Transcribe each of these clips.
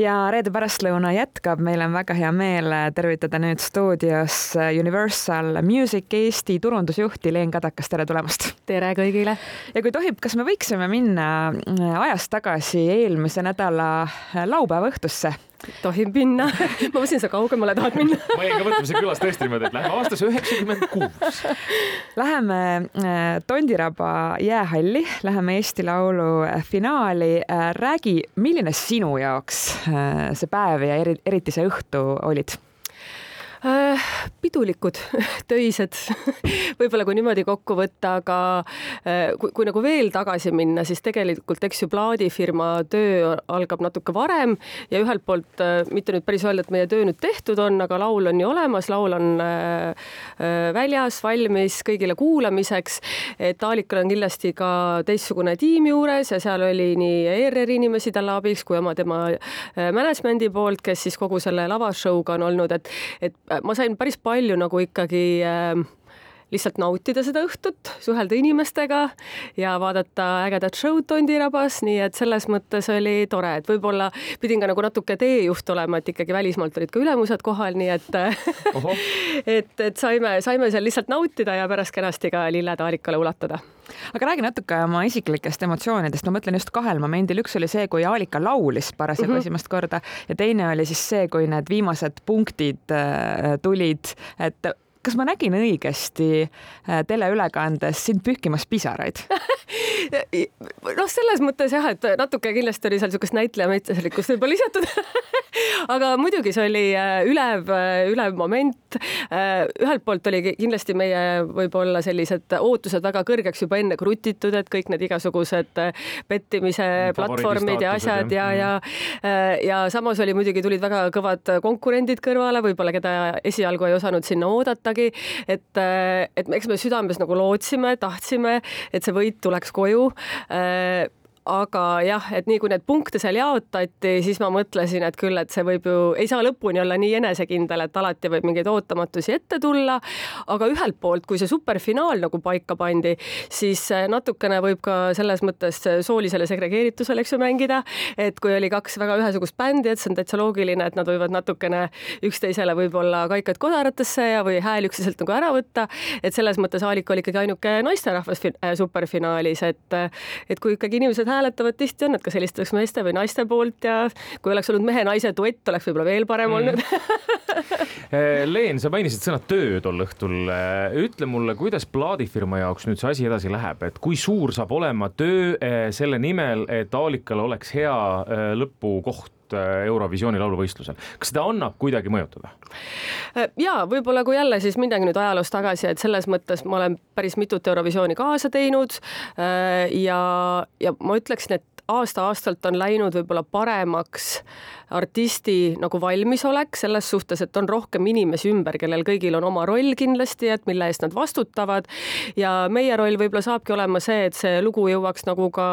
ja reede pärastlõuna jätkab, meil on väga hea meel tervitada nüüd stuudios Universal Music Eesti turundusjuhti Leen Kadakas, tere tulemast! tere kõigile! ja kui tohib, kas me võiksime minna ajas tagasi eelmise nädala laupäeva õhtusse? Tohib minna ma mõtlesin, sa kaugemale tahad minna ma jäin ka mõtlema siin külas tõesti niimoodi, et läheme aastasse üheksakümmend kuus. Läheme äh, Tondiraba jäähalli, läheme Eesti Laulu finaali. Äh, räägi, milline sinu jaoks äh, see päev ja eri, eriti see õhtu olid? Äh, pidulikud, töised, võib-olla kui niimoodi kokku võtta, aga äh, kui, kui nagu veel tagasi minna, siis tegelikult eks ju plaadifirma töö algab natuke varem ja ühelt poolt äh, mitte nüüd päris öelda, et meie töö nüüd tehtud on, aga laul on ju olemas, laul on väljas, valmis kõigile kuulamiseks. et Aalikal on kindlasti ka teistsugune tiim juures ja seal oli nii ERR-i inimesi talle abiks kui oma tema management'i poolt, kes siis kogu selle lavashow'ga on olnud, et, et ma sain päris palju nagu ikkagi äh, lihtsalt nautida seda õhtut, suhelda inimestega ja vaadata ägedat show'd Tondirabas, nii et selles mõttes oli tore, et võib-olla pidin ka nagu natuke teejuht olema, et ikkagi välismaalt olid ka ülemused kohal, nii et et, et saime, saime seal lihtsalt nautida ja pärast kenasti ka lilled Aalikale ulatada aga räägi natuke oma isiklikest emotsioonidest, ma mõtlen just kahel momendil, üks oli see, kui Aalika laulis parasjagu mm -hmm. esimest korda ja teine oli siis see, kui need viimased punktid äh, tulid, et kas ma nägin õigesti äh, teleülekandes sind pühkimas pisaraid? Noh, selles mõttes jah, et natuke kindlasti oli seal niisugust näitleja metsaslikkust võib-olla lisatud aga muidugi see oli äh, ülev, äh, ülev moment. ühelt poolt oli kindlasti meie võib-olla sellised ootused väga kõrgeks juba enne krutitud, et kõik need igasugused pettimise platvormid ja asjad ja, ja ja samas oli muidugi tulid väga kõvad konkurendid kõrvale, võib-olla keda esialgu ei osanud sinna oodata midagi, et, et eks me südames nagu lootsime, tahtsime, et see võit tuleks koju aga jah, et nii kui need punkte seal jaotati, siis ma mõtlesin, et küll, et see võib ju, ei saa lõpuni olla nii enesekindel, et alati võib mingeid ootamatusi ette tulla. aga ühelt poolt, kui see superfinaal nagu paika pandi, siis natukene võib ka selles mõttes soolisele segregeeritusele, eks ju, mängida. et kui oli kaks väga ühesugust bändi, et see on täitsa loogiline, et nad võivad natukene üksteisele võib-olla kaikaid kodaratesse ja, või hääli üksteiselt nagu ära võtta. et selles mõttes Aalik oli ikkagi ainuke naisterahvas superfinaalis, et, et kui ikkagi inimesed hääletavad tihti on, et kas helistatakse meeste või naiste poolt ja kui oleks olnud mehe-naise duett, oleks võib-olla veel parem mm. olnud eh, Leen, sa mainisid sõna töö tol õhtul. Eh, ütle mulle, kuidas plaadifirma jaoks nüüd see asi edasi läheb, et kui suur saab olema töö eh, selle nimel, et Aalikal oleks hea lõpukoht Eurovisiooni lauluvõistlusel, kas seda annab kuidagi mõjutada? ja võib-olla kui jälle siis minnagi nüüd ajaloos tagasi, et selles mõttes ma olen päris mitut Eurovisiooni kaasa teinud ja, ja ma ütleksin, et aasta-aastalt on läinud võib-olla paremaks artisti nagu valmisolek selles suhtes, et on rohkem inimesi ümber, kellel kõigil on oma roll kindlasti, et mille eest nad vastutavad. ja meie roll võib-olla saabki olema see, et see lugu jõuaks nagu ka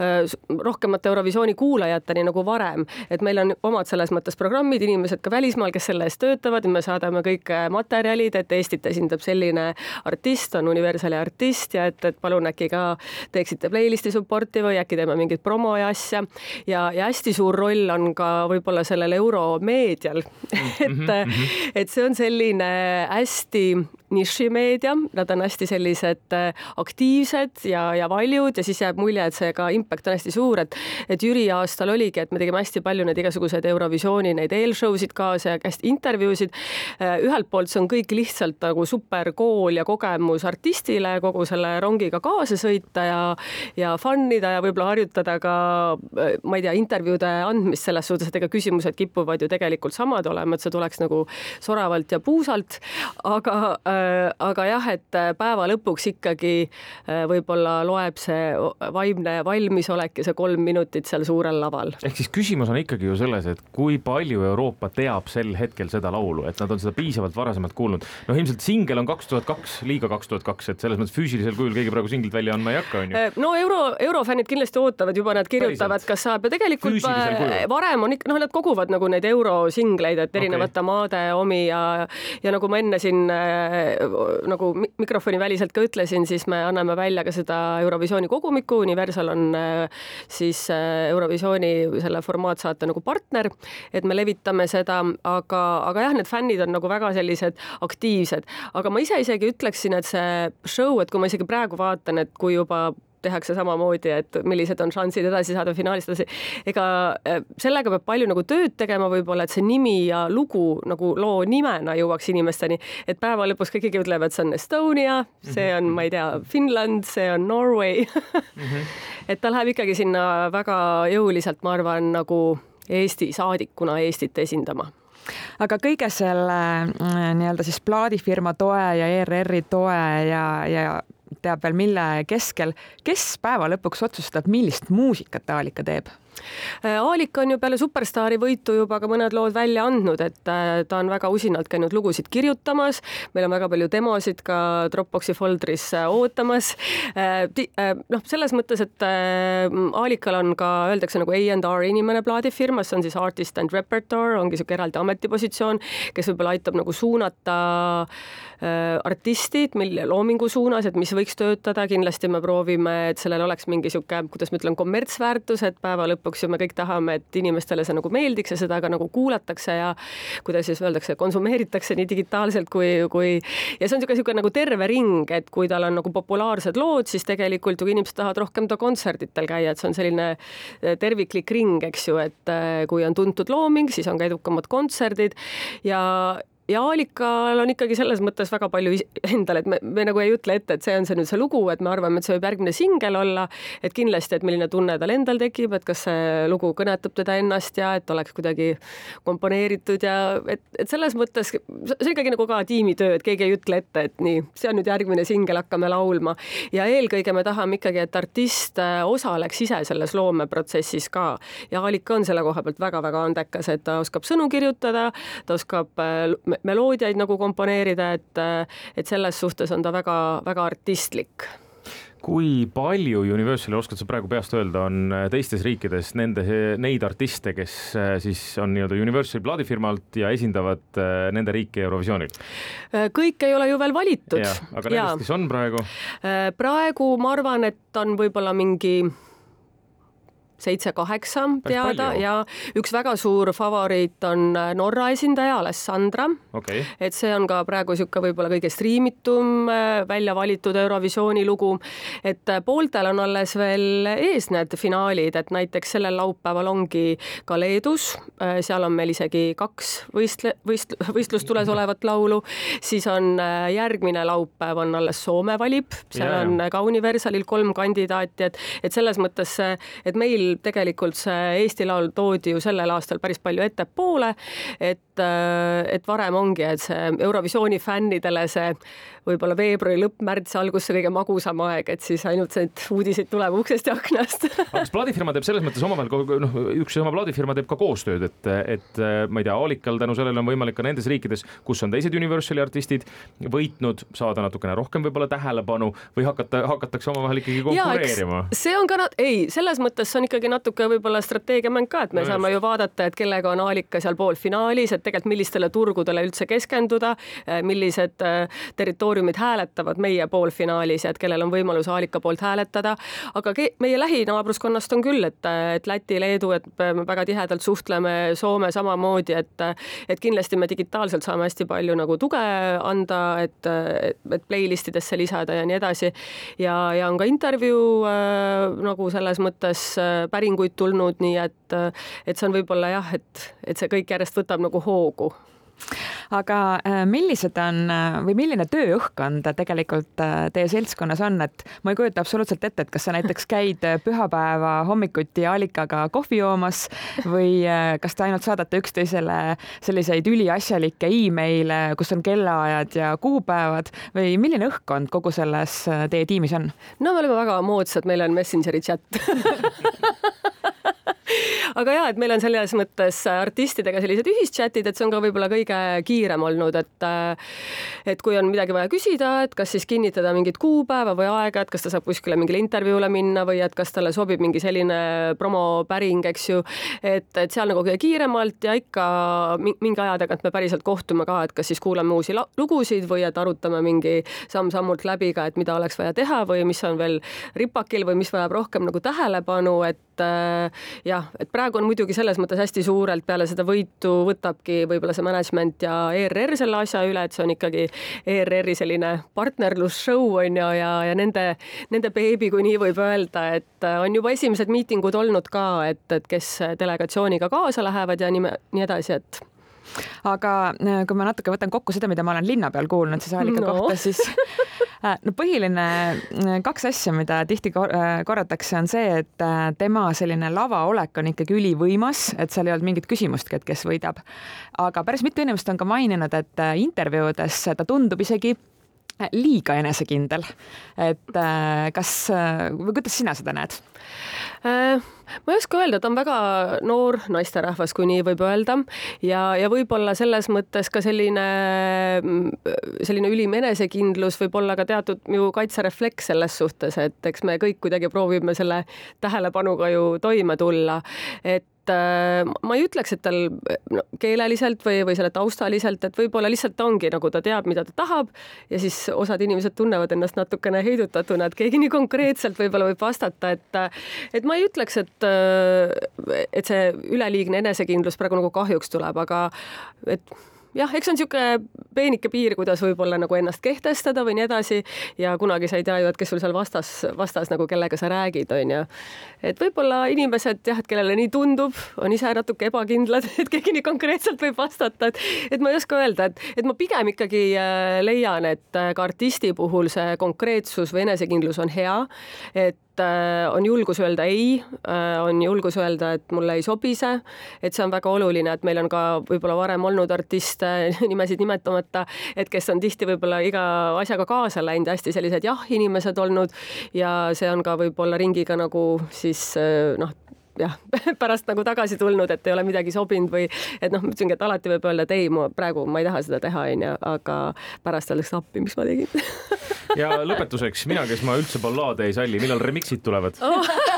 äh, rohkemate Eurovisiooni kuulajateni nagu varem, et meil on omad selles mõttes programmid, inimesed ka välismaal, kes selle eest töötavad me saadame kõik materjalid, et Eestit esindab selline artist, on Universali artist ja et, et palun äkki ka teeksite playlist'i support'i või äkki teeme mingit promo ja asja ja, ja hästi suur roll on ka võib-olla sellel euromeedial et mm, -hmm. et see on selline hästi nišimeedia, nad on hästi sellised äh, aktiivsed ja, ja valjud ja siis jääb mulje, et see ka impact on hästi suur, et et Jüri aastal oligi, et me tegime hästi palju neid igasuguseid Eurovisiooni neid eelshow sid kaasa ja hästi intervjuusid. Äh, ühelt poolt see on kõik lihtsalt nagu super kool ja kogemus artistile kogu selle rongiga kaasa sõita ja ja fun ida ja võib-olla harjutada ka äh, ma ei tea, intervjuude andmist selles suhtes, et ega küsimused kipuvad ju tegelikult samad olema, et see tuleks nagu soravalt ja puusalt, aga äh, aga jah, et päeva lõpuks ikkagi äh, võib-olla loeb see vaimne valmisolek ja see kolm minutit seal suurel laval. ehk siis küsimus on ikkagi ju selles, et kui palju Euroopa teab sel hetkel seda laulu, et nad on seda piisavalt varasemalt kuulnud. noh, ilmselt singel on kaks tuhat kaks, liiga kaks tuhat kaks, et selles mõttes füüsilisel kujul keegi praegu singlit välja andma ei hakka, on ju. no euro, eurofännid kindlasti ootavad juba, nad kirjutavad, kas saab. Ja tegelikult varem on ikka, noh, nad koguvad nagu neid eurosingleid, et erinevate okay. maade omi ja ja nagu ma enne siin äh, nagu mikrofoni väliselt ka ütlesin, siis me anname välja ka seda Eurovisiooni kogumikku, Universal on siis Eurovisiooni selle formaatsaate nagu partner, et me levitame seda, aga, aga jah, need fännid on nagu väga sellised aktiivsed, aga ma ise isegi ütleksin, et see show, et kui ma isegi praegu vaatan, et kui juba tehakse samamoodi, et millised on šansid edasi saada finaalist edasi. ega äh, sellega peab palju nagu tööd tegema võib-olla, et see nimi ja lugu nagu loo nimena jõuaks inimesteni, et päeva lõpus kõik ikkagi ütlevad, see on Estonia, see on, ma ei tea, Finland, see on Norway mm. -hmm. et ta läheb ikkagi sinna väga jõuliselt, ma arvan, nagu Eesti saadikuna Eestit esindama aga kõige selle äh, nii-öelda siis plaadifirma toe ja ERR-i toe ja, ja teab veel, mille keskel, kes päeva lõpuks otsustab, millist muusikat Aalika teeb? Aalika on ju peale Superstaari võitu juba ka mõned lood välja andnud, et äh, ta on väga usinalt käinud lugusid kirjutamas. meil on väga palju demosid ka Dropboxi foldris äh, ootamas. Äh, noh, selles mõttes, et Aalikal on ka öeldakse nagu A&R inimene plaadifirmas, see on siis artist and repertoire, ongi niisugune eraldi ametipositsioon, kes võib-olla aitab nagu suunata artistid, mille loomingu suunas, et mis võiks töötada, kindlasti me proovime, et sellel oleks mingi niisugune, kuidas ma ütlen, kommertsväärtus, et päeva lõpuks ju me kõik tahame, et inimestele see nagu meeldiks ja seda ka nagu kuulatakse ja kuidas siis öeldakse, konsumeeritakse nii digitaalselt kui, kui ja see on niisugune, niisugune nagu terve ring, et kui tal on nagu populaarsed lood, siis tegelikult ju inimesed tahavad rohkem ta kontserditel käia, et see on selline terviklik ring, eks ju, et kui on tuntud looming, siis on ka edukamad kontserdid ja ja Aalikal on ikkagi selles mõttes väga palju endal, et me, me nagu ei ütle ette, et see on see nüüd see lugu, et me arvame, et see võib järgmine singel olla, et kindlasti, et milline tunne tal endal tekib, et kas see lugu kõnetab teda ennast ja et oleks kuidagi komponeeritud ja et, et selles mõttes see on ikkagi nagu ka tiimitöö, et keegi ei ütle ette, et nii, see on nüüd järgmine singel, hakkame laulma. ja eelkõige me tahame ikkagi, et artist äh, osaleks ise selles loomeprotsessis ka ja Aalika on selle koha pealt väga-väga andekas, et ta oskab sõnu kirjutada, ta oskab äh, meloodiaid nagu komponeerida, et, et selles suhtes on ta väga-väga artistlik kui palju Universali, oskad sa praegu peast öelda, on teistes riikides nende, neid artiste, kes siis on nii-öelda Universali plaadifirmalt ja esindavad nende riiki Eurovisioonil? Kõik ei ole ju veel valitud. aga nendest, kes on praegu? praegu ma arvan, et on võib-olla mingi seitse-kaheksa teada ja üks väga suur favoriit on äh, Norra esindaja Alessandra. Okay.. et see on ka praegu niisugune võib-olla kõige striimitum äh, välja valitud Eurovisiooni lugu. et äh, pooltel on alles veel ees need finaalid, et näiteks sellel laupäeval ongi ka Leedus, seal on meil isegi kaks võistle-, võist-, võistlustules olevat laulu, siis on järgmine laupäev on alles Soome valib, seal ja, on ka Universalil kolm kandidaati, et, et selles mõttes, et meil meil tegelikult see Eesti Laul toodi ju sellel aastal päris palju ettepoole, et, et varem ongi, et see Eurovisiooni fännidele see võib-olla veebruari lõpp, märtsi algus, see kõige magusam aeg, et siis ainult need uudised tulevad uksest ja aknast kas plaadifirma teeb selles mõttes omavahel, noh, üks ja sama plaadifirma teeb ka koostööd, et, et ma ei tea, Aalikal tänu sellele on võimalik ka nendes riikides, kus on teised Universali artistid võitnud, saada natukene rohkem võib-olla tähelepanu või hakata, hakatakse omavahel ikkagi konkureerima? see on ka, ei, selles mõttes see on ikkagi natuke võib-olla strateegiamäng ka, et me no saame ju vaadata, et kellega on Aalika seal poolfinaalis, et tegelikult millistele turgudele üldse keskenduda, millised territooriumid territooriumid hääletavad meie poolfinaalis ja et kellel on võimalus Aalika poolt hääletada. aga meie lähinaabruskonnast on küll, et, et Läti, Leedu, et me väga tihedalt suhtleme, Soome samamoodi, et, et kindlasti me digitaalselt saame hästi palju nagu tuge anda, et, et, et playlist idesse lisada ja nii edasi. ja, ja on ka intervjuu äh, nagu selles mõttes äh, päringuid tulnud, nii et, et see on võib-olla jah, et, et see kõik järjest võtab nagu hoogu aga äh, millised on äh, või milline tööõhkkond tegelikult äh, teie seltskonnas on, et ma ei kujuta absoluutselt ette, et kas sa näiteks käid pühapäeva hommikuti allikaga kohvi joomas või kas te ainult saadate üksteisele selliseid üliasjalikke email'e, kus on kellaajad ja kuupäevad? Või milline õhkkond kogu selles teie tiimis on? no me oleme väga moodsad, meil on Messengeri chat aga ja, et meil on selles mõttes artistidega sellised ühischatid, et see on ka võib-olla kõige kiirem olnud, et et kui on midagi vaja küsida, et kas siis kinnitada mingit kuupäeva või aega, et kas ta saab kuskile mingile intervjuule minna või et kas talle sobib mingi selline promopäring, eks ju, et, et seal nagu kõige kiiremalt ja ikka mingi aja tagant me päriselt kohtume ka, et kas siis kuulame uusi lugusid või et arutame mingi samm-sammult läbi ka, et mida oleks vaja teha või mis on veel ripakil või mis vajab rohkem nagu tähelepanu, et äh, jah, et praegu on muidugi selles mõttes hästi suurelt peale seda võitu võtabki võib-olla see management ja ERR selle asja üle, et see on ikkagi ERR-i selline partnerlusshow on ju ja, ja nende, nende beebi, kui nii võib öelda, et äh, on juba esimesed miitingud olnud ka, et, et kes delegatsiooniga kaasa lähevad ja nii, nii edasi, et aga äh, kui ma natuke võtan kokku seda, mida ma olen linna peal kuulnud siis Alika no. kohta, siis no põhiline äh, kaks asja, mida tihti korratakse, on see, et tema selline lavaolek on ikkagi ülivõimas, et seal ei olnud mingit küsimustki, et kes võidab. aga päris mitu inimest on ka maininud, et intervjuudes ta tundub isegi liiga enesekindel. et kas või kuidas sina seda näed? äh,? ma ei oska öelda, ta on väga noor naisterahvas, kui nii võib öelda ja, ja võib-olla selles mõttes ka selline, selline ülim enesekindlus võib olla ka teatud ju kaitserefleks selles suhtes, et eks me kõik kuidagi proovime selle tähelepanuga ju toime tulla, et äh, ma ei ütleks, et tal no, keeleliselt või, või selle taustaliselt, et võib-olla lihtsalt ongi nagu ta teab, mida ta tahab ja siis osad inimesed tunnevad ennast natukene heidutatuna, et keegi nii konkreetselt võib-olla võib vastata, et et ma ei ütleks, et et see üleliigne enesekindlus praegu nagu kahjuks tuleb, aga et jah, eks see on niisugune peenike piir, kuidas võib-olla nagu ennast kehtestada või nii edasi. Ja kunagi sa ei tea ju, et kes sul seal vastas, vastas nagu kellega sa räägid, on ju. et võib-olla inimesed jah, et kellele nii tundub, on ise natuke ebakindlad, et keegi nii konkreetselt võib vastata, et, et ma ei oska öelda, et, et ma pigem ikkagi äh, leian, et äh, ka artisti puhul see konkreetsus või enesekindlus on hea, et Äh, on julgus öelda ei, äh, on julgus öelda, et mulle ei sobi see, et see on väga oluline, et meil on ka võib-olla varem olnud artiste, nimesid nimetamata, et kes on tihti võib-olla iga asjaga kaasa läinud, hästi sellised jah-inimesed olnud ja see on ka võib-olla ringiga nagu siis äh, noh, jah, pärast nagu tagasi tulnud, et ei ole midagi sobinud või et noh, ma ütlesingi, et alati võib öelda, et ei, ma praegu ma ei taha seda teha, onju, aga pärast öeldakse appi, miks ma tegin ja lõpetuseks, mina, kes ma üldse ballaade ei salli, millal remix'id tulevad oh.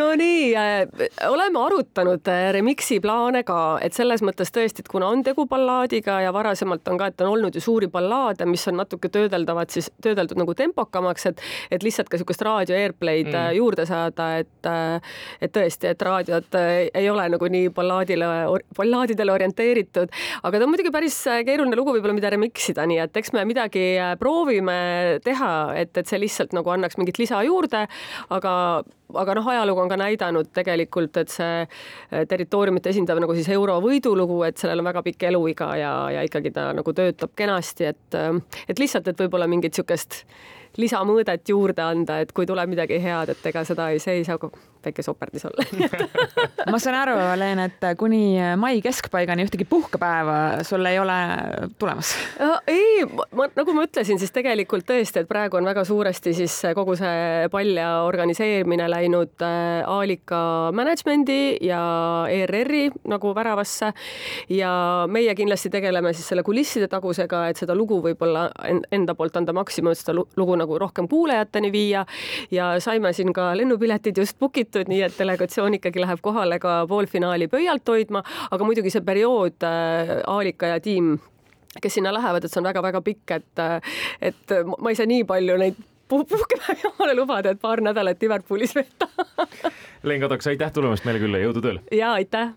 Nonii äh,, oleme arutanud äh, remix'i plaane ka, et selles mõttes tõesti, et kuna on tegu ballaadiga ja varasemalt on ka, et on olnud ju suuri ballaade, mis on natuke töödeldavad siis, töödeldud nagu tempokamaks, et et lihtsalt ka niisugust raadio airplay'd äh, mm. juurde saada, et et tõesti, et raadiod ei ole nagu nii ballaadile, ballaadidele orienteeritud, aga ta on muidugi päris keeruline lugu võib-olla, mida remix ida, nii et eks me midagi proovime teha, et, et see lihtsalt nagu annaks mingit lisa juurde, aga aga noh, ajalugu on ka näidanud tegelikult, et see eh, territooriumit esindav nagu siis euro võidulugu, et sellel on väga pikk eluiga ja, ja ikkagi ta nagu töötab kenasti, et, eh, et lihtsalt, et võib-olla mingit niisugust lisamõõdet juurde anda, et kui tuleb midagi head, et ega seda ei, see ei saa väike soperdis olla ma saan aru, Leen, et kuni mai keskpaigani ühtegi puhkepäeva sul ei ole tulemas? ei, ma nagu ma ütlesin, siis tegelikult tõesti, et praegu on väga suuresti siis kogu see pall ja organiseerimine läinud äh, Aalika management'i ja ERR-i nagu väravasse ja meie kindlasti tegeleme siis selle kulisside tagusega, et seda lugu võib-olla enda poolt anda maksimum, et seda lugu nagu rohkem kuulajateni viia ja saime siin ka lennupiletid just book itud, nii et delegatsioon ikkagi läheb kohale ka poolfinaali pöialt hoidma, aga muidugi see periood äh, Aalika ja tiim kes sinna lähevad, et see on väga-väga pikk, et, äh, et ma ei saa nii palju neid puhkepäevi omale lubada, et paar nädalat Liverpoolis veeta Leen Kadaks, aitäh tulemast meile külla, jõudu tööle! ja aitäh!